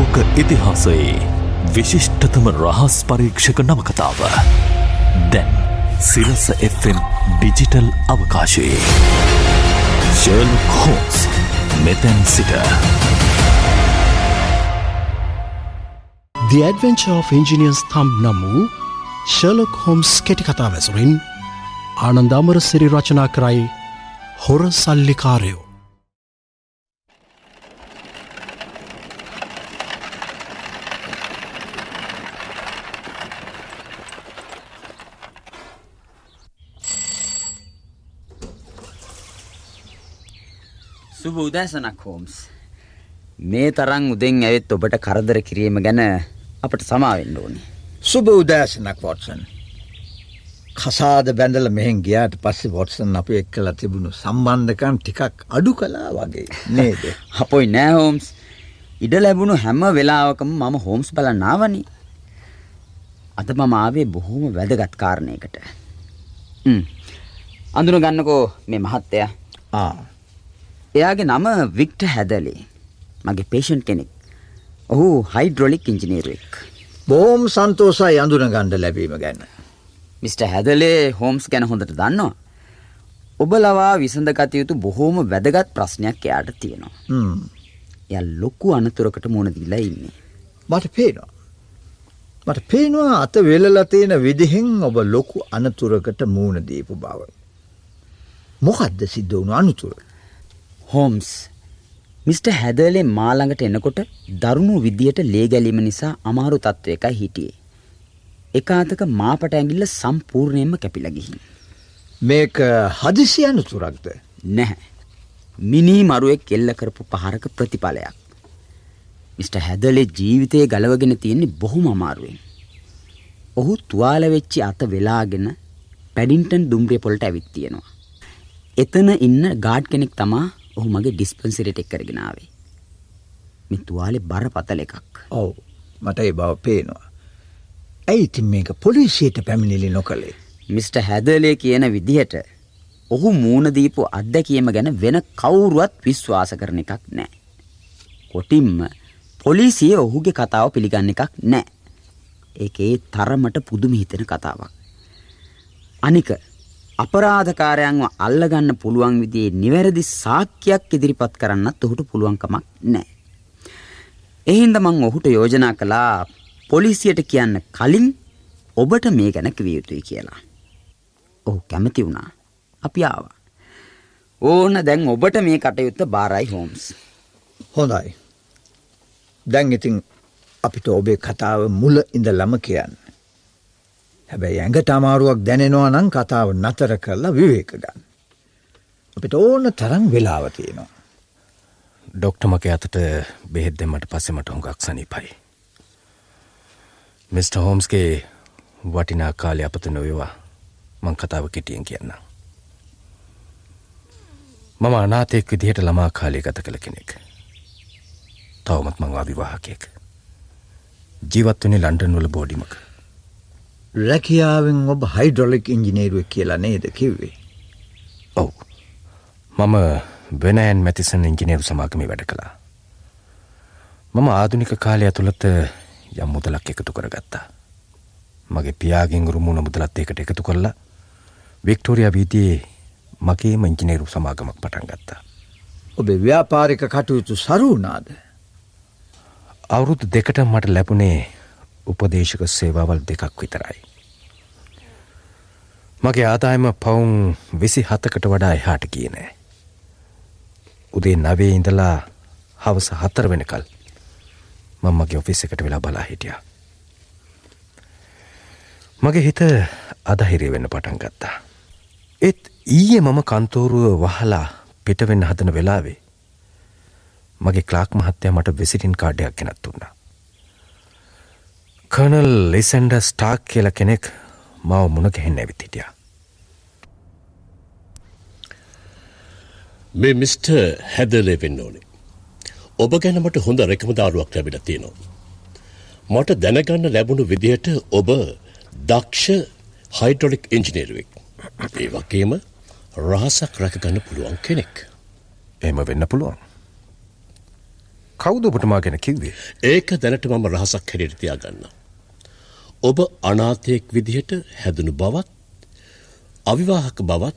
ලෝක ඉතිහාසයේ විශිෂ්ටතම රහස් පරීක්ෂක නවකතාව. දැන් සිරස Fම් ඩිජිටල් අවකාශයේ. ශර්ල් හෝස් මෙතැන් සිට. The Adventure of Engineers තම් නම් වූ ශර්ලොක් හෝම්ස් කෙටි කතා වැසුරින් ආනන්දාමර සිරි රචනා කරයි හොර සල්ලිකාරයෝ. සුබ උදෑසනක් හෝම්ස්. මේ තරං උදෙන් ඇවිත් ඔබට කරදර කිරීම ගැන අපට සමාවෙන්න ඕනි. සුබ උදෑසනක් වොටසන්. කසාද බැඳල මෙහෙන් ගියාට පස්සේ වොටසන් අප එක් කලා තිබුණු සම්බන්ධකම් ටිකක් අඩු කලා වගේ නේද. අපොයි නෑ හෝම්ස් ඉඩ ලැබුණු හැම වෙලාවකම මම හෝම්ස් බලන්නාවනි. අද මම ආවේ බොහෝම වැදගත් කාරණයකට. අඳුන ගන්නකෝ මේ මහත්තයා ආ එයාගේ නම වික්ට හැදලේ මගේ පේෂන්් කෙනෙක් ඔහු හයිඩ්‍රොලික් ඉංජිනේරුවෙක් බෝම් සන්තෝසයි අඳුන ගණ්ඩ ලැබීම ගැන්න මිට. හැදලේ හෝම්ස් ගැන හොඳට දන්නවා. ඔබ ලවා විසඳගතයුතු බොහෝම වැදගත් ප්‍රශ්නයක් එයාට තියෙනවා. ය ලොක්කු අනතුරකට මුණ දිලා ඉන්නේ. මට පේනවා. මට පේනවා අත වෙලලා තියෙන විදිහෙන් ඔබ ලොකු අනතුරකට මූුණ දීපු බව. මොකක්ද සිද්ධ වුණු අනුතුර. හෝම්ස් මිට. හැදලේ මාළඟට එනකොට දරුණු විදියට ලේගැලීම නිසා අමාරු තත්ත්ව එකයි හිටියේ. එකාතක මාපට ඇගිල්ල සම්පූර්ණයෙන්ම කැපිලගිහි. මේක හදිසි අනුතුරක්ද. නැහැ. මිනී මරුවෙක් එල්ල කරපු පහරක ප්‍රතිඵලයක්. මිට. හැදලේ ජීවිතය ගලවගෙන තියෙන්නේ බොහොම අමාරුවෙන්. ඔහු තුවාල වෙච්චි අත වෙලාගෙන පැඩින්ටන් දුම්රිය පොල්ට ඇවිත් තියෙනවා. එතන ඉන්න ගාඩ් කෙනෙක් තමා ඔහු මගේ ඩිස්පන්සිරට එක් කරගෙනාවේ. මෙ තුවාලෙ බර පතල එකක්. ඔවු මට ඒ බව පේනවා. ඇයි ඉතින් මේක පොලිසියට පැමිණිලි නොකළේ. මිට. හැදලේ කියන විදිහට ඔහු මූුණදීපු අත්දැකීම ගැන වෙන කවුරුවත් විශ්වාස කරන එකක් නෑ. කොටිම්ම පොලිසිය ඔහුගේ කතාව පිළිගන්න එකක් නෑ. ඒකේ තරමට පුදුම හිතෙන කතාවක්. අනික අපරාධකාරයන්ව අල්ලගන්න පුළුවන් විදිේ නිවැරදි සාක්‍යයක් ඉදිරිපත් කරන්නත් ඔහුට පුළුවන්කමක් නෑ. එහින්ද මං ඔහුට යෝජනා කළා පොලිසියට කියන්න කලින් ඔබට මේ ගැන කිවියයුතුයි කියලා. ඔහු කැමති වුණා අපි ආවා. ඕන දැන් ඔබට මේ කටයුත්ත බාරයි හෝම්ස්. හොඳයි. දැන් ඉතින් අපිට ඔබේ කතාව මුල ඉඳ ළම කියන්න. හැබැයි ඇඟට අමාරුවක් දැනෙනවා නම් කතාව නතර කරලා විවේක ගන්න. අපිට ඕන තරම් වෙලාව තියෙනවා. ඩොක්ටමක අතට බෙහෙත් දෙමට පස්සෙමට හොඟක් සනීපයි. මිස්ට හෝම්ස්ගේ වටිනා කාලය අපත නොයවා මං කතාව කෙටියෙන් කියන්න. මම අනාතෙක් විදිහට ළමා කාලය ගත කළ කෙනෙක්. තවමත් මං අවිවාහකයෙක්. ජීවත්වනේ ලන්ඩන් වල බෝඩිමක. රැකියාවෙන් ඔබ හයිඩොලික් ඉංජිනේරුව කියලා නේද කිව්වේ. ඔවු. මම වෙනෑන් මැතිසන් ඉංජිනේරු සමාගමි වැඩ කළා. මම ආදුනික කාලය ඇතුළත යම් මුදලක් එකතු කරගත්තා. මගේ පියාගෙන් රුමුණ මුදලත් එකට එකතු කරලා වික්ටෝරිය වීතියේ මගේ මංජිනේරු සමාගමක් පටන් ගත්තා. ඔබේ ව්‍යාපාරික කටයුතු සරුවනාද. අවුරුදු දෙකට මට ලැබුණේ උපදේශක සේවාවල් දෙකක් විතරයි. මගේ ආදායම පවුන් විසි හතකට වඩා එහාට කියනෑ. උදේ නවේ ඉඳලා හවස හත්තර වෙනකල් මංමගේ ඔෆිස් එකට වෙලා බලා හිටිය. මගේ හිත අදහිරේ වෙන්න පටන් ගත්තා. ඒත් ඊයේ මම කන්තෝරුව වහලා පිටවෙන්න හදන වෙලාවේ මගේ ක්ලාක් මහත්තය මට වෙසිටින් කාඩයක් ගෙනත් වුන්නා. කර්නල් ලිසන්ඩ ස්ටාක් කියල කෙනෙක් මව මුණ ගැහෙන් ඇවිත් හිටිය. මේ මිස්ට හැදලේ වෙන්න ඕනේ. ඔබ ගැනමට හොඳ රැකමදාරුවක් ලැබිල තියෙනවා. මට දැනගන්න ලැබුණු විදිහට ඔබ දක්ෂ හයිටොලික් ඉංජිනේරුවෙක්. ඒ වගේම රහසක් රැකගන්න පුළුවන් කෙනෙක්. එම වෙන්න පුළුවන්. කවුද ඔබටමා ගැන කිව්වේ. ඒක දැනට මම රහසක් හැඩට තියාගන්න. ඔබ අනාතයෙක් විදිහට හැදනු බවත් අවිවාහක බවත්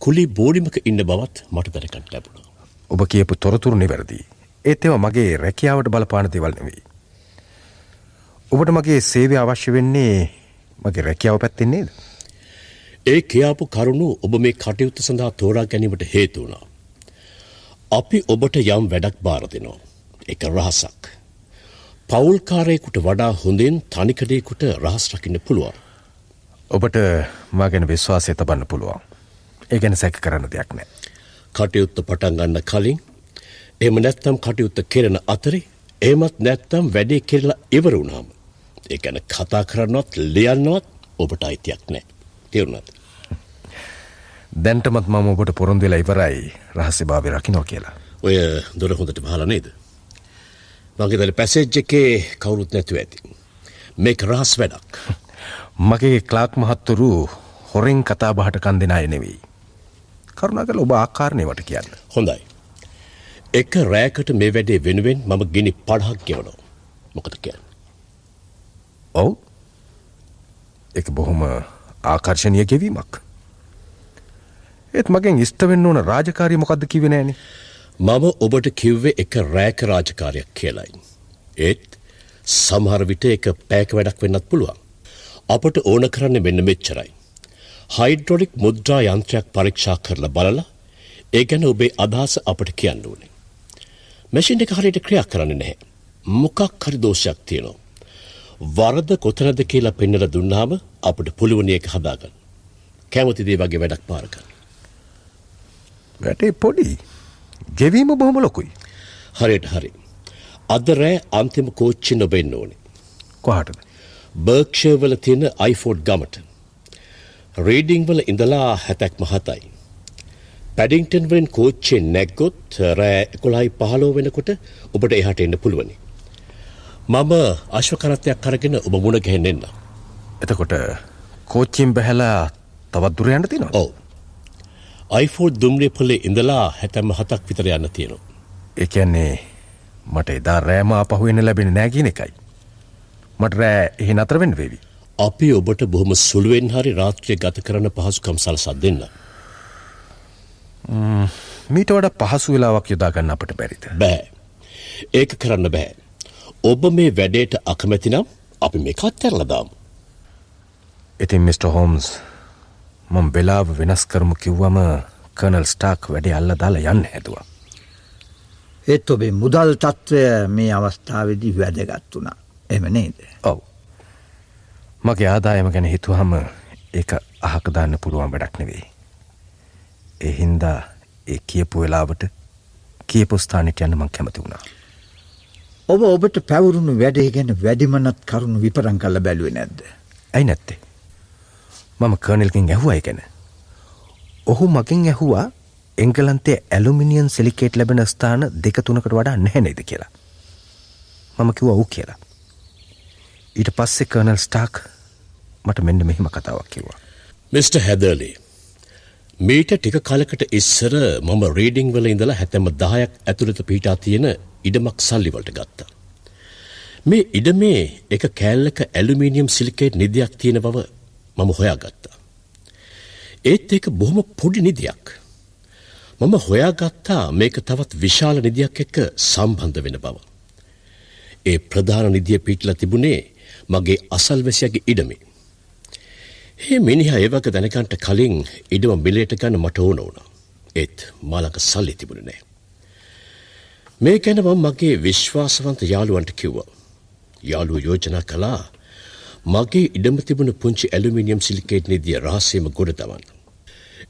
කුලි බෝඩිමක ඉන්න බවත් මට දැනකට ලැබුණා. ඔබ කියපු තොරතුරු නිවැරදි. ඒත් ඒවා මගේ රැකියාවට බලපාන දේවල් නෙවෙයි. ඔබට මගේ සේවය අවශ්‍ය වෙන්නේ මගේ රැකියාව පැත්තෙන් නේද? ඒ කියාපු කරුණු ඔබ මේ කටයුත්ත සඳහා තෝරා ගැනීමට හේතු වුණා. අපි ඔබට යම් වැඩක් බාර දෙනවා. ඒක රහසක්. පවුල්කාරයෙකුට වඩා හොඳින් තනිකඩයෙකුට රහස් රකින්න පුළුවන්. ඔබට මා ගැන විශ්වාසය තබන්න පුළුවන්. ඒ ගැන සැක කරන්න දෙයක් නෑ. කටයුත්ත පටන් ගන්න කලින් එම නැත්තම් කටයුත්ත කෙරෙන අතරේ ඒමත් නැත්තම් වැඩේ කෙරලා ඉවර වුණාම ඒ ගැන කතා කරන්නවත් ලියන්නවත් ඔබට අයිතියක් නෑ. තේරුණාද? දැන්ටමත් මම ඔබට පොරොන්දු වෙලා ඉවරයි රහස්‍ය භාවය රකින්නවා කියලා. ඔය දොර හොඳට වහලා නේද? මගේ දල පැසේජ් එකේ කවුරුත් නැතුව ඇති. මේක රහස් වැඩක්. මගේ ක්ලාක් මහත්තුරු හොරෙන් කතා බහට කන් දෙෙන අය නෙවෙයි. කරුණාකල ඔබ ආකාරණය වට කියන්න. හොඳයි. එක රෑකට මේ වැඩේ වෙනුවෙන් මම ගිනි පඩහක් ගෙවනවා. මොකද කියන්න. ඔව් එක බොහොම ආකර්ශණය ගෙවීමක්. ඒත් මගෙන් ඉස්ටවෙන්න ඕන රාජකාරී මොකක්ද කිවෙ නෑන. මම ඔබට කිව්වේ එක රෑක රාජකාරයක් කියලයි. ඒත් සමහර විට එක පෑක වැඩක් වෙන්නත් පුළුවන්. අපට ඕන කරන්න මෙන්න මෙච්චරයි. හයිඩ්‍රොලික් මුද්‍රා යන්ත්‍රයක් පරීක්ෂා කරලා බලලා ඒ ගැන ඔබේ අදහස අපට කියන්න ඕනේ. මැෂින් එක හරියට ක්‍රියා කරන්නේ නැහැ. මොකක් හරි දෝෂයක් තියෙනවා. වරද කොතනද කියලා පෙන්නලා දුන්නාම අපිට පුළුවන් ඒක හදාගන්න. කැමති දේ වගේ වැඩක් පාර කරන්න. වැටේ පොඩි ගෙවීම බොහොම ලොකුයි. හරියට හරි. අද රෑ අන්තිම කෝච්චි නොබෙන්න ඕනේ. කොහටද. බර්ක්ෂවල තියෙන අයිෆෝඩ් ගමට. රේඩිං වල ඉඳලා හැතැක් මහතයි. පැඩිංටන් වලින් කෝච්චෙන් නැග්ගොත් රෑ එකොළයි පහලෝ වෙනකොට ඔබට එහට එන්න පුළුවනි. මම අශ්වකරත්වයක් කරගෙන ඔබ මුණ ගැහෙන් එන්න. එතකොට කෝච්චිම් බැහැලා තවත් දුරයන්ට තිනවා ඔවු. අයිෆෝඩ් දුම්රිය පොලේ ඉඳලා හැතැම්ම හතක් විතර යන්න තියෙනවා. එකන්නේ මට එදා රෑම පහුවෙන ලැබෙන නෑගෙන එකයි. මට රෑ එහි නතරවෙන් වේවි. අපි ඔබට බොහොම සුළුවෙන් හරි රාත්‍රය ගත කරන පහසුකම් සලසත් දෙන්න. මීට වඩ පහසු වෙලාවක් යොදාගන්න අපට බැරිත. බෑ. ඒක කරන්න බෑ. ඔබ මේ වැඩේට අකමැතිනම් අපි මේ කත්තරලදාම්. ඉතින් මිට. හෝම්ස් මං වෙලාව වෙනස් කරමු කිව්වම කනල් ස්ටාක් වැඩේ අල්ල දාලා යන්න හැතුවා. ඒත් ඔබේ මුදල් තත්ත්වය මේ අවස්ථාවදී වැදගත් වුණා. එම නේද. ඔව්. මගේ ආදායම ගැන හිතුවහම ඒක අහකදාන්න පුළුවන් වැඩක් නෙවෙයි. එහින්දා ඒ කියපු වෙලාවට කියපු ස්ථානට යන්න මං කැමති වුණා. ඔබ ඔබට පැවරුණු වැඩේ ගැන වැඩිමනත් කරුණු විපරං කල්ල බැලුව නැද්ද. ඇයි නැත්තේ. මම කර්නල්කින් ඇහුවයි ගැන. ඔහු මකින් ඇහුවා එංගලන්තේ ඇලුමිනියන් සෙලිකේට් ලැබෙන ස්ථාන දෙක තුනකට වඩා නැහැනේද කියලා. මම කිව ඔවු කියලා. ඊට පස්සෙ කර්නල් ස්ටාක් මට මෙන්න මෙහෙම කතාවක් කිව්වා. මිට. හැදලේ. මීට ටික කලකට ඉස්සර මම රේඩිං වල ඉඳලා හැතැම දායක් ඇතුළත පිහිටා තියෙන ඉඩමක් සල්ලිවලට ගත්තා. මේ ඉඩමේ එක කෑල්ලක ඇලුමීනියම් සිලිකේට් නිදයක් තියෙන බව මම හොයාගත්තා. ඒත් ඒක බොහොම පොඩි නිදියක්. මම හොයාගත්තා මේක තවත් විශාල නිදියක් එක්ක සම්බන්ධ වෙන බව. ඒ ප්‍රධාන නිදිය පිටලා තිබුණේ මගේ අසල්වැසියගේ ඉඩමේ. ඒ මිනිහා ඒවක දැනකන්ට කලින් ඉඩම මිලේට ගන්න මට ඕන වුණා. ඒත් මාලක සල්ලි තිබුණ නෑ. මේ ගැන මම මගේ විශ්වාසවන්ත යාළුවන්ට කිව්වා. යාළුව යෝජනා කළා මගේ ඉඩම තිබුණ පුංචි ඇලුමිනියම් සිලිකේට් නිදිය රහසේම ගොඩ තමන්න.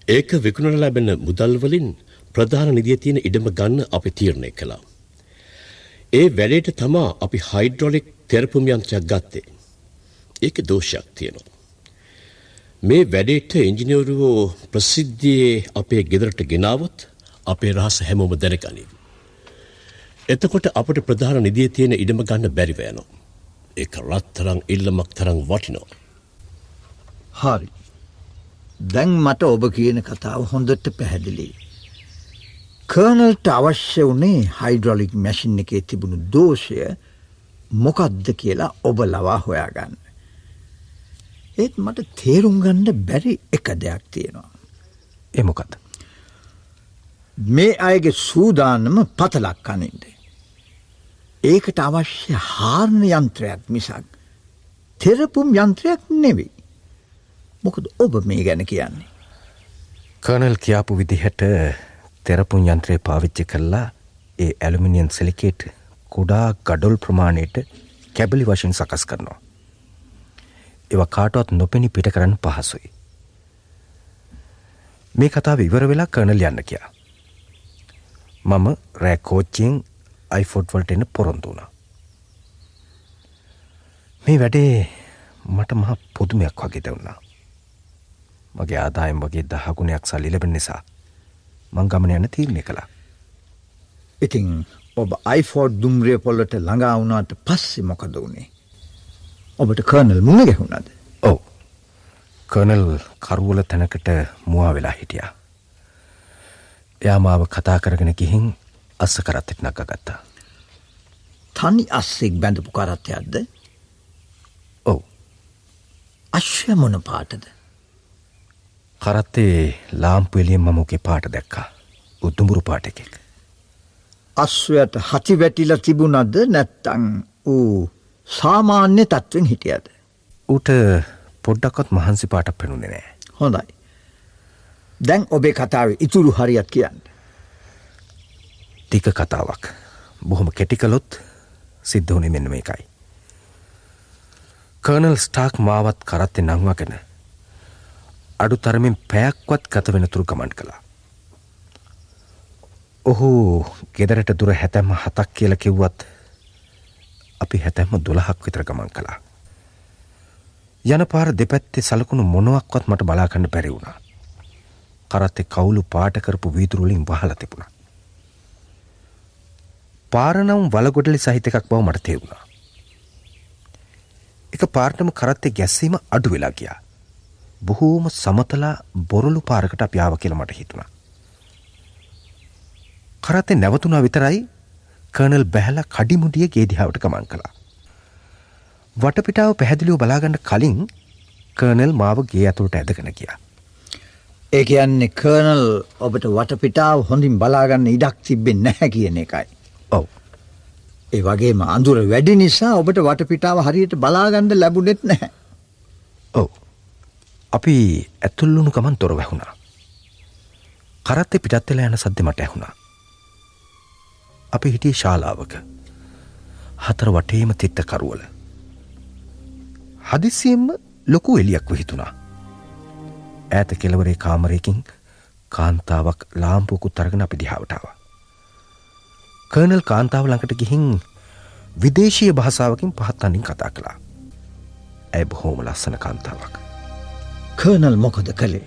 ඒක විකුණන ලැබෙන මුදල් වලින් ප්‍රධාන නිදිය තියෙන ඉඩම ගන්න අපි තීරණය කළා. ඒ වැඩේට තමා අපි හයිඩ්‍රොලික් තෙරපුම් යන්ත්‍රයක් ගත්තේ. ඒක දෝෂයක් තියෙනවා. මේ වැඩේට ඉංජිනේරුවෝ ප්‍රසිද්ධියේ අපේ ගෙදරට ගෙනාවොත් අපේ රහස හැමෝම දැනගනී. එතකොට අපට ප්‍රධාන නිදිය තියෙන ඉඩම ගන්න බැරිව යනවා. ඒක රත්තරං ඉල්ලමක් තරම් වටිනවා. හරි. දැන් මට ඔබ කියන කතාව හොඳට පැහැදිලි. කර්නල්ට අවශ්‍ය වනේ හයිඩ්‍රොලික් මැසින් එකේ තිබුණු දෝෂය මොකක්ද කියලා ඔබ ලවා හොයාගන්න. ඒත් මට තේරුම් ගණ්ඩ බැරි එක දෙයක් තියෙනවා. එමොකද. මේ අයගේ සූදානම පතලක් කනින්ද. ඒකට අවශ්‍ය හාරණ යන්ත්‍රයක් මිසක් තෙරපුම් යන්ත්‍රයක් නෙවෙයි. මොකද ඔබ මේ ගැන කියන්නේ. කර්නල් කියාපු විදිහට තෙරපුන් යන්ත්‍රය පාවිච්චි කරලා ඒ ඇලුමිනියන් සෙලිකේට් කුඩා ගඩොල් ප්‍රමාණයට කැබලි වශයෙන් සකස් කරනවා. එව කාටවත් නොපෙනි පිට කරන්න පහසුයි. මේ කතාව ඉවර වෙලා කර්නල් යන්න කියා. මම රෑකෝච්චයෙන් අයිෆෝඩ්වල්ට එන්න පොරොන්දු වුණා. මේ වැඩේ මට මහ පුදුමයක් වගේ දැවුණා. මගේ ආදායම් වගේ දහගුණයක් සල්ලි ලැබෙන නිසා මං ගමන යන තීරණය කළා. ඉතිං ඔබ අයිෆෝඩ් දුම්රිය පොල්ලට ළඟා වුණාට පස්සෙ මොකද වුණේ. ඔබට කර්නල් මුණ ගැහුණද. ඔව් කර්නල් කරුවල තැනකට මුවා වෙලා හිටියා. එයා මාව කතා කරගෙන ගිහින් අස්ස කරත්තෙක් නක්ක ගත්තා. තනි අස්සෙක් බැඳපු කරත්තයක්ද ඔව් අශ්‍ය මොන පාටද කරත්තේ ලාම්පු එලියෙන් මම ඔගේ පාට දැක්කා. උද්දුඹුරු පාට එකෙක්. අස්වයට හති වැටිල තිබුණද නැත්තං ඌ සාමාන්‍ය තත්වෙන් හිටියද. ඌට පොඩ්ඩක්කොත් මහන්සි පාටක් පෙනුනේ නෑ. හොඳයි. දැන් ඔබේ කතාව ඉතුරු හරියත් කියන්න. ටික කතාවක්. බොහොම කෙටිකලොත් සිද්ධ වුණේ මෙන්න මේකයි. කර්නල් ස්ටාක් මාවත් කරත්තේ නංවගෙන අඩු තරමින් පැයක්වත් ගත වෙනතුරු ගමන් කළා. ඔහු ගෙදරට දුර හැතැම්ම හතක් කියල කිව්වත් අපි හැතැම්ම දොළහක් විතර ගමන් කළා. යන පාර දෙපැත්තේ සලකුණු මොනුවක්වත් මට බලාකන්න පැරි වුණා. කරත්තෙ කවුලු පාටකරපු වීදුරුලින් වහල තිබුණ. පාරනම් වලගොඩලි සහිතකක් බව මට තේරුණා. එක පාර්ටම කරත්තේ ගැස්සීම අඩු වෙලා ගියා. බොහෝම සමතලා බොරලු පාරකට අප්‍යාව කියල මට හිතුණා. කරත්තේ නැවතුනා විතරයි කර්නල් බැහල කඩිමුඩිය ගේදිහාවට ගමන් කළා. වටපිටාව පැහැදිලිව බලාගන්න කලින් කර්නල් මාව ගේ ඇතුළට ඇදගෙන කියා. ඒ කියන්නේ කර්නල් ඔබට වටපිටාව හොඳින් බලාගන්න ඉඩක් තිබෙන් නැහැ කියන එකයි. ඔව්. ඒ වගේම අඳුර වැඩි නිසා ඔබට වටපිටාව හරියට බලාගන්න ලැබුණෙත් නැහැ. ඔව්. අපි ඇතුල්ලුණු ගමන් තොර වැැහුණා. කරත්තේ පිටත්වෙල යන සද්‍ය මට ඇහුණා. අපි හිටිය ශාලාවක. හතර වටේම තිත්ත කරුවල. හදිසියෙන්ම ලොකු එලියක් විහිතුනා. ඈත කෙලවරේ කාමරයකින් කාන්තාවක් ලාම්පුකුත් තරගෙන අපි දිහාවටාව. කර්නල් කාන්තාව ළඟට ගිහින් විදේශීය භාසාාවකින් පහත්තන්නින් කතා කළා. ඇය බොහෝම ලස්සන කාන්තාවක්. කර්නල් මොකද කළේ.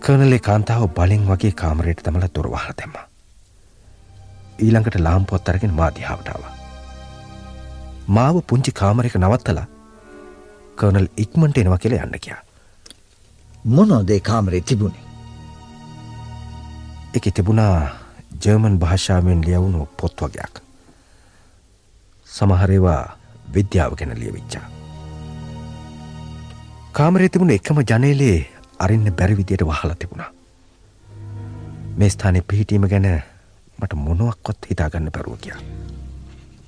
කර්නලේ කාන්තාව බලින් වගේ කාමරයට තමල තොරවාහ තෙම. ඊළඟට ලාම්පොත් අරගෙන මාධ්‍යාවටාව. මාව පුංචි කාමරයක නවත්තලා කර්නල් ඉක්මට එනවා කියල යන්න කියා. මොනොදේ කාමරේ තිබුණේ. එක තිබුණා ජර්මන් භාෂාවෙන් ලියවුණු පොත් වගයක්. සමහරේවා විද්‍යාව ගැන ලියවිච්චා. කාමරේ තිබුණ එකම ජනේලේ අරින්න බැරිවිදියට වහලා තිබුණා. මේ ස්ථානය පිහිටීම ගැන මට මොනුවක්කොත් හිතාගන්න පැරුව කියා.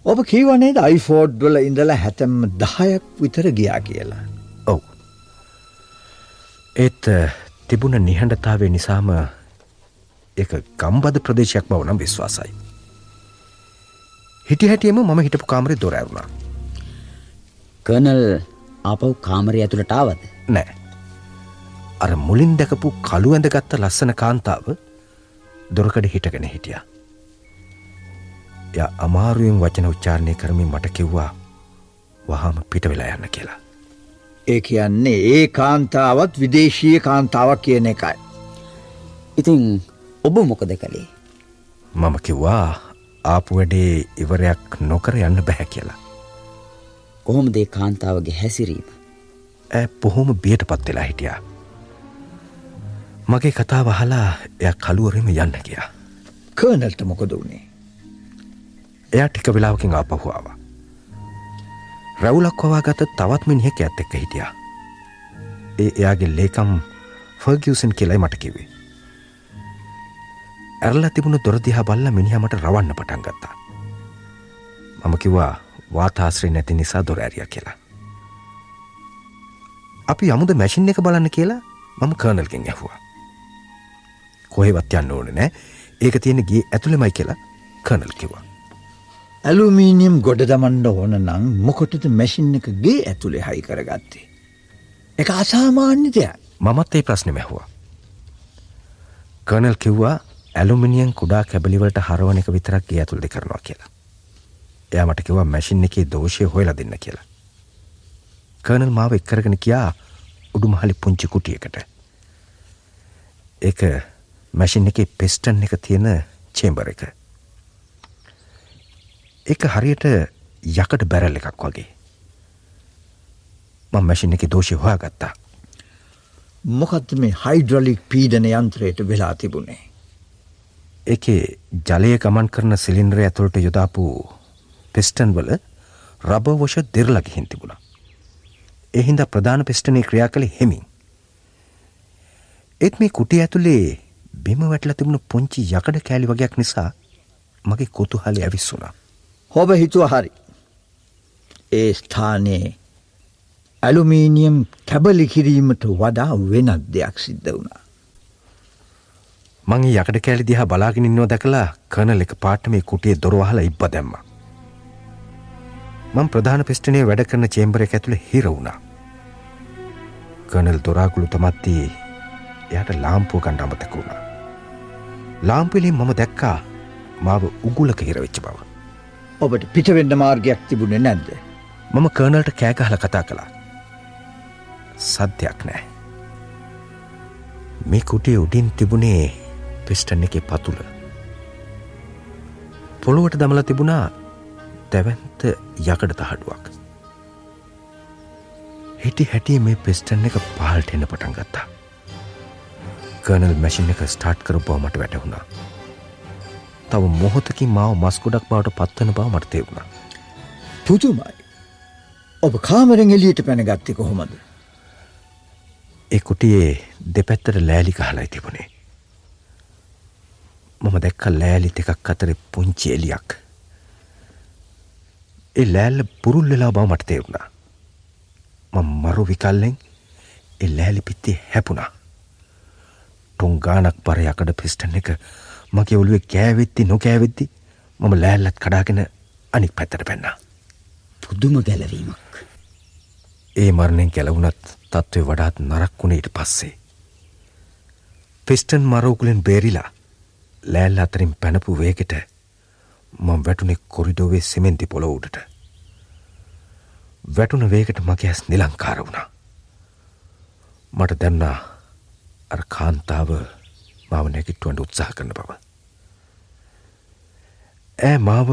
ඔබ කීවනේද අයිෆෝඩ් වල ඉඳලා හැතැම්ම දහයක් විතර ගියා කියලා. ඔව්. ඒත් තිබුණ නිහඬතාවේ නිසාම එක ගම්බද ප්‍රදේශයක් බව නම් විශ්වාසයි. හිටි හැටියම මම හිටපු කාමරේ දොරැවුණා. කර්නල් ආපව් කාමරය ඇතුළට ආවද. නෑ. අර මුලින් දැකපු කළු ඇඳගත්ත ලස්සන කාන්තාව දොරකඩ හිටගෙන හිටිය. ය අමාරුවෙන් වචන උච්චාරණය කරමින් මට කිව්වා වහාම පිට වෙලා යන්න කියලා. ඒ කියන්නේ ඒ කාන්තාවත් විදේශීය කාන්තාවක් කියන එකයි. ඉතින් ඔබ මොකද කළේ. මම කිව්වා ආපු වැඩේ ඉවරයක් නොකර යන්න බැහැ කියලා. කොහොමදේ කාන්තාවගේ හැසිරීම. ඇ බොහොම බියට පත්වෙලා හිටියා. මගේ කතා වහලා එය කළුවරම යන්න ගියා. කර්නල්ට මොකද වුණේ. එයා ටික වෙලාවකින් ආපහුාව. රැවුලක් හවා ගත තවත් මිනිහෙක් ඇත් එක්ක හිටියා. ඒ එයාගේ ලේකම් ෆර්ගියසන් කියලයි මට කිවේ. ඇරලා තිබුණ දොරදිහා බල්ල මිනිහමට රවන්න පටන් ගත්තා. මම කිව්වා වාතාශ්‍රී නැති නිසා දොර ඇරිය කියලා. අපි යමුද මැසින් එක බලන්න කියලා මම කර්නල්ගෙන් ඇහවා. කොහෙවත් යන්න ඕන නෑ ඒක තියෙන ගේ ඇතුළෙමයි කියලා කර්නල් කිවා. ඇලුමීනියම් ගොඩ දමන්ඩ ඕන නම් මොකොටද මැසින් එක ගේ ඇතුළේ හයි කරගත්තේ. එක අසාමාන්‍ය දෙයක් මමත් ඒ ප්‍රශ්න මැහවා. කර්නල් කිව්වා ඇලුමිනියන් කුඩා කැබලිවලට හරවන එක විතරක් ගේ ඇතුළි කරනවා කියලා. එයා මට කිව්වා මැසින් එකේ දෝෂය හොයලා දෙන්න කියලා. කර්නල් මාව එක්කරගෙන කියා උඩුමහලි පුංචි කුටියකට. ඒක මැසින් එක පෙස්ටන් එක තියෙන චේම්බර එක. එක හරියට යකට බැරල් එකක් වගේ. මං මැසින් එක දෝෂි හොයා ගත්තා. මොකත් මේ හයිඩ්‍රලික් පීඩන යන්ත්‍රයට වෙලා තිබුණේ. එකේ ජලය ගමන් කරන සිලින්ඩ්‍ර ඇතුළට යොදාපු පෙස්ටන් වල රබවෝෂ දෙරලගිහින් තිබුණා. එහින්ද ප්‍රධාන පිස්ටනය ක්‍රියා කළ හෙමින්. ඒත් මේ කුටි ඇතුළේ බිම වැටල තිබුණු පුංචි යකඩ කෑලි වගේයක් නිසා මගේ කොතුහලි ඇවිස්සුනා. හොබ හිතුව හරි. ඒ ස්ථානයේ ඇලුමීනියම් කැබලි කිරීමට වඩා වෙනත් දෙයක් සිද්ධ වුණා. මගේ යකඩ කෑලි දිහා බලාගෙන ඉන්නවා දැකලා කනල එක පාට මේ කුටියේ දොරවහලා ඉබ්බ දැම්මා. මං ප්‍රධාන පිස්ටනේ වැඩ කරන චේම්බර එක ඇතුළේ හිර වුණා. කනල් දොරාගුළු තමත්ති එයට ලාම්පුව ගණ්ඩ අමතක වුණා. ලාම්පිලින් මම දැක්කා මාව උගුලක හිරවෙච්ච බව. ඔබට පිටවෙන්න මාර්ගයක් තිබුණේ නැද්ද. මම කර්නල්ට කෑගහල කතා කළා. සද්‍යයක් නෑ. මේ කුටිය උඩින් තිබුණේ පිස්ටන් එක පතුල. පොළොවට දමල තිබුණා දැවන්ත යකඩ තහඩුවක්. හිටි හැටිය මේ පිස්ටන් එක පාල්ට එන්න පටන් ගත්තා. කර්නල් මැසින් එක ස්ටාර්ට් කර බවමට වැටහුණා. තව මොහොතකින් මාව මස්කොඩක් බවට පත්වන බව මට තේරුණා. පුතුමයි. ඔබ කාමරෙන් එලියට පැනගත්තේ කොහොමද. ඒ කුටියේ දෙපැත්තට ලෑලි කහලයි තිබුණේ. මම දැක්ක ලෑලි දෙකක් අතර පුංචි එලියක්. ඒ ලෑල්ල පුරුල් වෙලා බව මට තේරුණා. මම මරු විකල්ලෙන් ඒ ලෑලි පිත්තේ හැපුණා. ටොන් ගානක් පර යකඩ පිස්ටන් එක මගේ ඔළුවේ කෑවෙත්ති නොකෑවෙද්දි මම ලෑල්ලත් කඩාගෙන අනික් පැත්තට පැන්නා. පුදුම ගැලවීමක්. ඒ මරණයෙන් ගැලවුනත් තත්ත්වය වඩාත් නරක් වුණේට පස්සේ. පිස්ටන් මරෝකුලෙන් බේරිලා ලෑල්ල අතරින් පැනපු වේගෙට මං වැටුනෙ කොරිඩෝවේ සිමෙන්ති පොළ උඩට. වැටුන වේකට මගේ ඇස් නිලංකාර වුණා. මට දැන්නා අර කාන්තාව මාව නැකිට්ටුවන්ට උත්සාහ කරන බව. ඇ මාව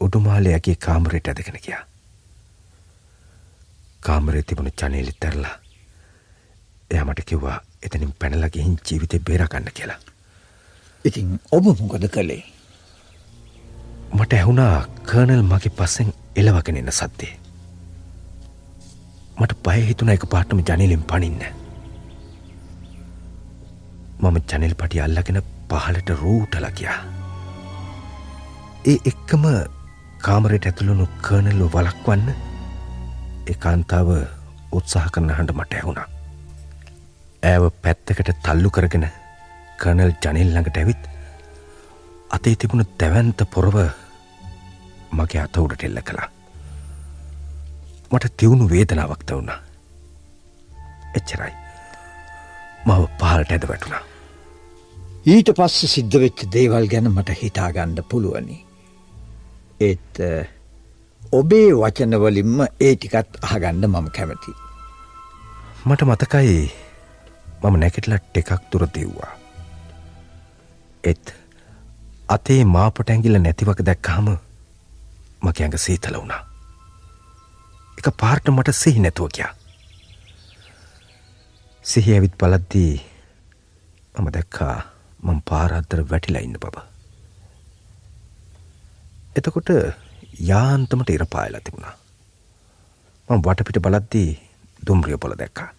උඩුමාලයගේ කාමරයට ඇදගෙන ගියා. කාමරේ තිබුණ චනේලි තැරලා එය මට කිව්වා එතනින් පැනලගෙහින් ජීවිතය බේරගන්න කියලා. ඉතින් ඔබ මොකද කළේ. මට ඇහුණා කර්නල් මගේ පස්සෙන් එලවගෙන එන්න සද්දේ. මට පය හිතුන එක පාටම ජනලින් පනින්න. මම ජනෙල් පටි අල්ලගෙන පහලට රූටල ගියා. ඒ එක්කම කාමරයට ඇතුළුණු කර්නල්ලු වලක්වන්න ඒකාන්තාව උත්සාහ කරන හඬ මට ඇහුණා. ඇව පැත්තකට තල්ලු කරගෙන කනල් ජනෙල් ළඟට ඇවිත් අතේ තිබුණ දැවන්ත පොරව මගේ අත උඩට එල්ල කළා. මට තිවුණු වේදනාවක්ත වුණා. එච්චරයි. මව පහලට ඇද වැටුණා. ඊට පස්ස සිද්ධ වෙච්ච දේවල් ගැන මට හිතාගණ්ඩ පුළුවනි. ඒත් ඔබේ වචනවලින්ම ඒ ටිකත් අහගණ්ඩ මම කැමති. මට මතකයි මම නැකෙටලට එකක් තුර දෙව්වා. එත් අතේ මාපට ඇගිල නැතිවක දැක්කාම මගේ ඇඟ සීතල වුණා. එක පාර්ට මට සිහි නැතුව කියා. සිහි ඇවිත් පලද්දී මම දැක්කා මං පාරද්දර වැටිලා ඉන්න බබ. එතකොට යාන්තමට ඉරපායලා තිබුණා. මම වටපිට බලද්දී දුම්රිය පොළ දැක්කා.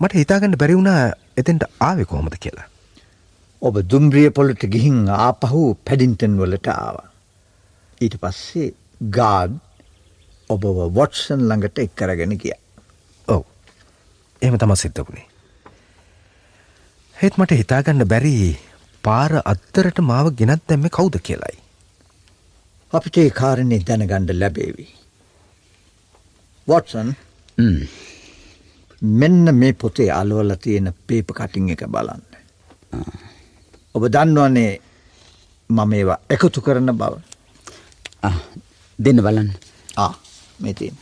මට හිතාගන්න බැරි වුණා එතෙන්ට ආවේ කොහොමද කියලා. ඔබ දුම්රිය පොලට ගිහින් ආපහු පැඩින්ටන් වලට ආවා. ඊට පස්සේ ගාඩ් ඔබව වොට්සන් ළඟට එක් කරගෙන ගිය. ඔව් එහෙම තම සිද්ධකුණේ. හෙත් මට හිතාගන්න බැරි පාර අත්තරට මාව ගෙනත් දැම්ම කවුද කියලයි. අපිට ඒ කාරණය දැනගණ්ඩ ලැබේවි. වොටසන් මෙන්න මේ පොතේ අලුවල තියෙන පේප කටින් එක බලන්න. ඔබ දන්නවන්නේ මම ඒවා එකතු කරන බව දෙන්න බලන්න ආ මෙතින්.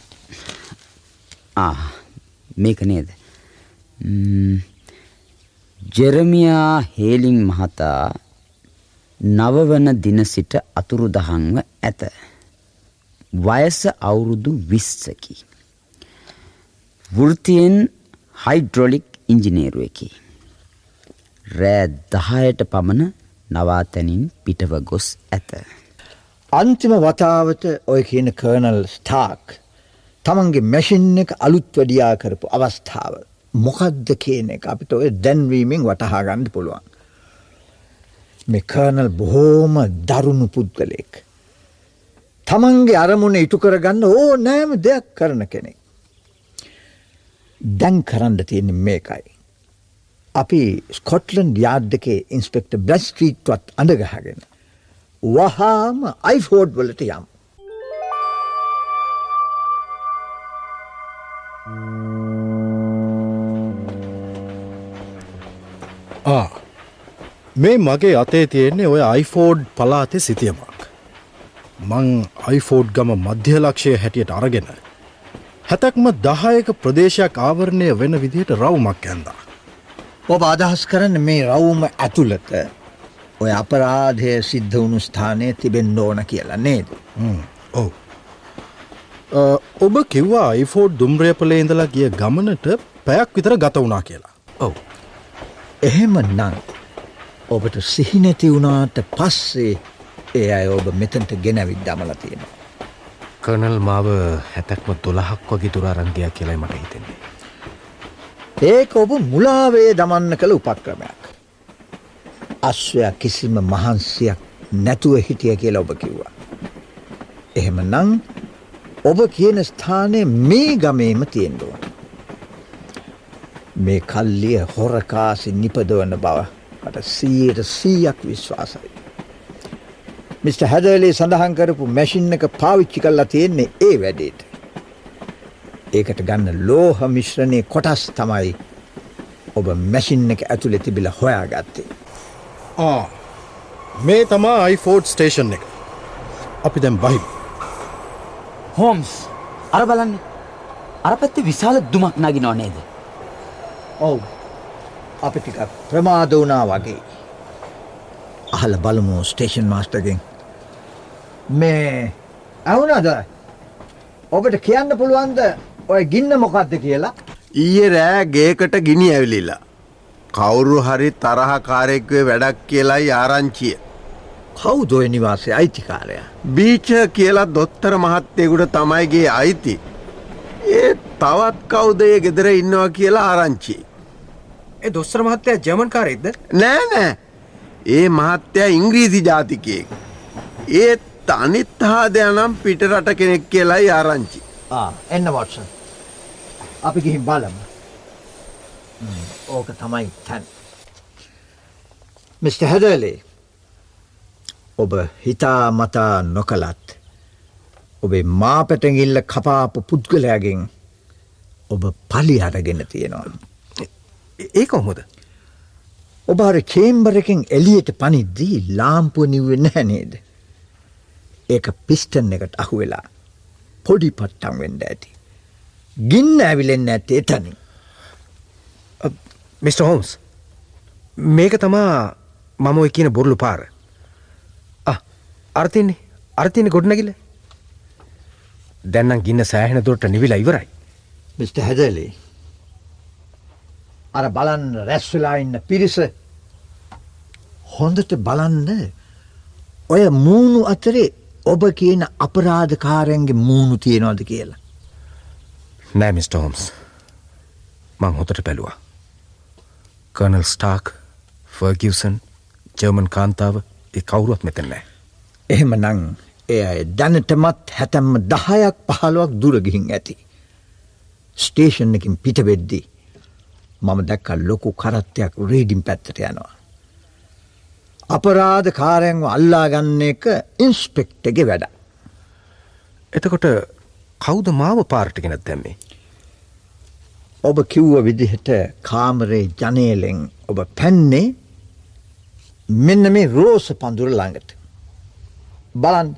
මේක නේද ජෙරමියා හේලින් මහතා නවවන දින සිට අතුරු දහංව ඇත. වයස අවුරුදු විස්සකි. වෘතියෙන් හයිඩ්‍රොලික් ඉංජිනේරුවකි. රෑ දහයට පමණ නවාතැනින් පිටව ගොස් ඇත. අන්තිම වතාවට ඔය කියන කර්නල් ස්ටාක් තමන්ගේ මැෂින් එක අලුත් වැඩියා කරපු අවස්ථාව මොකද්ද කියන එක අපිට ඔය දැන්වීමෙන් වටහා ගන්න පුළුවන්. මේ කර්නල් බොහෝම දරුණු පුද්ගලෙක්. තමන්ගේ අරමුණ ඉටු කරගන්න ඕ නෑම දෙයක් කරන කෙනෙක්. දැන් කරන්න තියෙන මේකයි. අපි ස්කොට්ලන්ඩ් යාඩ් එකේ ඉන්ස්පෙක්ට බ්‍රස් ස්ට්‍රීට්වත් අඳගහගෙන. වහාම අයිෆෝඩ් වලට යම්. මේ මගේ අතේ තියෙන්නේ ඔය අයිෆෝඩ් පලාතේ සිතියමක්. මං අයිෆෝඩ් ගම මධ්‍යලක්ෂය හැටියට අරගෙන. හැතැක්ම දහයක ප්‍රදේශයක් ආවරණය වෙන විදිහට රවුමක් ඇන්දා. ඔබ අදහස් කරන්න මේ රවුම ඇතුළත ඔය අපරාධය සිද්ධ වුණු ස්ථානය තිබෙන්න ඕන කියලා නේද. ඔව්. ඔබ කිව්වා අයිෆෝඩ් දුම්රයපලේ ඉඳලා ගිය ගමනට පැයක් විතර ගත වුණා කියලා. ඔව්. එහෙම නං ඔබට සිහිනැති වුණාට පස්සේ ඒ අය ඔබ මෙතන්ට ගෙනවිත් දමල තියෙනවා. කනල් මාව හැතැක්ම දොළහක් වගේ තුරාරංගයක් කියලයි මට හිතෙන්නේ. ඒක ඔබ මුලාවේ දමන්න කළ උපක්‍රමයක්. අශ්වයක් කිසිම මහන්සියක් නැතුව හිටිය කියලා ඔබ කිව්වා. එහෙම නං ඔබ කියන ස්ථානය මේ ගමේම තියෙන්ඩුවන්. මේ කල්ලිය හොරකාසි නිපදවන බව මට සීයට සීයක් විශ්වාසයි. මිට. හැදලේ සඳහන් කරපු මැසින් එක පාවිච්චි කල්ලා තියෙන්නේ ඒ වැඩේට. ඒකට ගන්න ලෝහ මිශ්‍රණය කොටස් තමයි ඔබ මැසින් එක ඇතුළෙ තිබිල හොයා ගත්තේ. මේ තමා අයිෆෝඩ් ස්ටේෂන් එක අපි දැම් බහිම. හෝම්ස් අර බලන්න අර පැත්ති විශාල දුමක් නගි නොනේද. ඔවු අපි ටිකක් ප්‍රමාද වනා වගේ. අහල බලමු ස්ටේෂන් මාස්ටගෙන්. මේ ඇවුනද ඔබට කියන්න පුළුවන්ද ඔය ගින්න මොකක්ද කියලා ඊයේ රෑ ගේකට ගිනි ඇවිලිලා. කවුරු හරි තරහකාරෙක්වේ වැඩක් කියලායි ආරංචිය. කවු දොය නිවාසේ අයිතිකාරය. බීච කියලා දොත්තර මහත්තයකුට තමයිගේ අයිති. ඒ තවත් කවුදය ගෙදර ඉන්නවා කියලා ආරංචි. ඒ දොස්තර මහත්තය ජමන්කාරෙක්ද නෑ නෑ ඒ මහත්තයා ඉංග්‍රීසි ජාතිකයෙක්. ඒත් අනිත් හාදයනම් පිටරට කෙනෙක් කියලායි ආරංචි. එන්න වොට්සන් අපි ගිහින් බලමු ඕක තමයි තැන් මිට. හැදලේ ඔබ හිතා මතා නොකලත් ඔබේ මාපැටගිල්ල කපාපු පුද්ගලයාගෙන් ඔබ පලි අරගෙන තියෙනවා. ඒ කොහොමද ඔබ අර චේම්බරකින් එලියට පනිද්දී ලාම්පුව නිව්වෙන්න හැනේද. ඒක පිස්ටන් එකට අහු වෙලා පොඩි පට්ටම් වෙන්ඩ ඇති. ගින්න ඇවිලෙන්න ඇත්තේ තනින්. මිට. හෝම්ස් මේක තමා මම ඔය කියන බොරලු පාර අර්තින්නේ අර්තියන ගොඩනැගිල දැන්නම් ගින්න සෑහෙන දුරට නිවිලා ඉවරයි මිට. හැදලේ අර බලන්න රැස්වෙලා ඉන්න පිරිස හොඳට බලන්න ඔය මූුණු අතරේ ඔබ කියන අපරාධකාරයන්ගේ මූුණු තියෙනවාද කියලා. නෑ මිස්ට හෝම්ස් මං හොතට පැලුවා. කර්නල් ස්ටාක් ෆර්ගියසන් ජර්මන් කාන්තාව ඒ කවුරුවත් මෙතැන්නෑ. එහෙම නං එය අය දැනටමත් හැතැම්ම දහයක් පහළුවක් දුරගිහින් ඇති. ස්ටේෂන් එකින් පිටවෙද්දී මම දැක්කල් ලොකු කරත්තයක් රේඩිම් පැත්තට යනවා. අපරාධ කාරයන්ව අල්ලාගන්න එක ඉන්ස්පෙක්ටගේ වැඩ. එතකොට කෞද මාව පාර්ටිගෙනත් දැම්මේ. ඔබ කිව්ව විදිහට කාමරේ ජනේලෙන් ඔබ පැන්නේ මෙන්න මේ රෝස පඳුර ළඟට. බලන්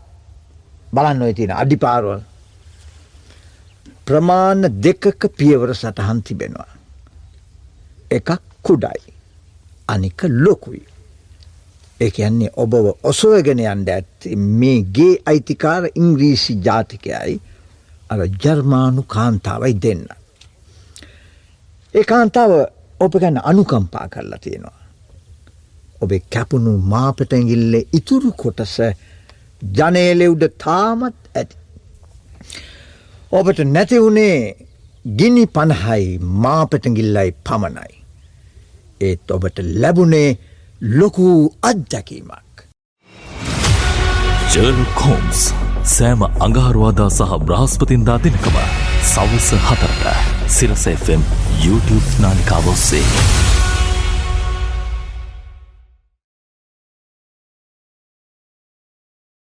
බලන්න ඔය තියෙන අඩිපාරවල් ප්‍රමාණ දෙකක පියවර සටහන් තිබෙනවා. එකක් කුඩයි අනික ලොකුයි. ඒ කියන්නේ ඔබව ඔසවගෙන යන්ඩ ඇත්ති මේ ගේ අයිතිකාර ඉංග්‍රීසි ජාතිකයයි අර ජර්මානු කාන්තාවයි දෙන්න. ඒ කාන්තාව ඔබ ගැන අනුකම්පා කරලා තියෙනවා. ඔබේ කැපුණු මාපටැගිල්ල ඉතුරු කොටස ජනේලෙව්ඩ තාමත් ඇති. ඔබට නැතිවුණේ ගිනි පණහයි මාපටගිල්ලයි පමණයි. ඒත් ඔබට ලැබුණේ ලොකු අත්දැකීමක්. ජර්ලොක් හෝම්ස් සෑම අඟහරුවාදා සහ බ්‍රහස්පතින්දා දෙනකම සවස හතරට සිරස FM YouTube නාලිකාව ඔස්සේ.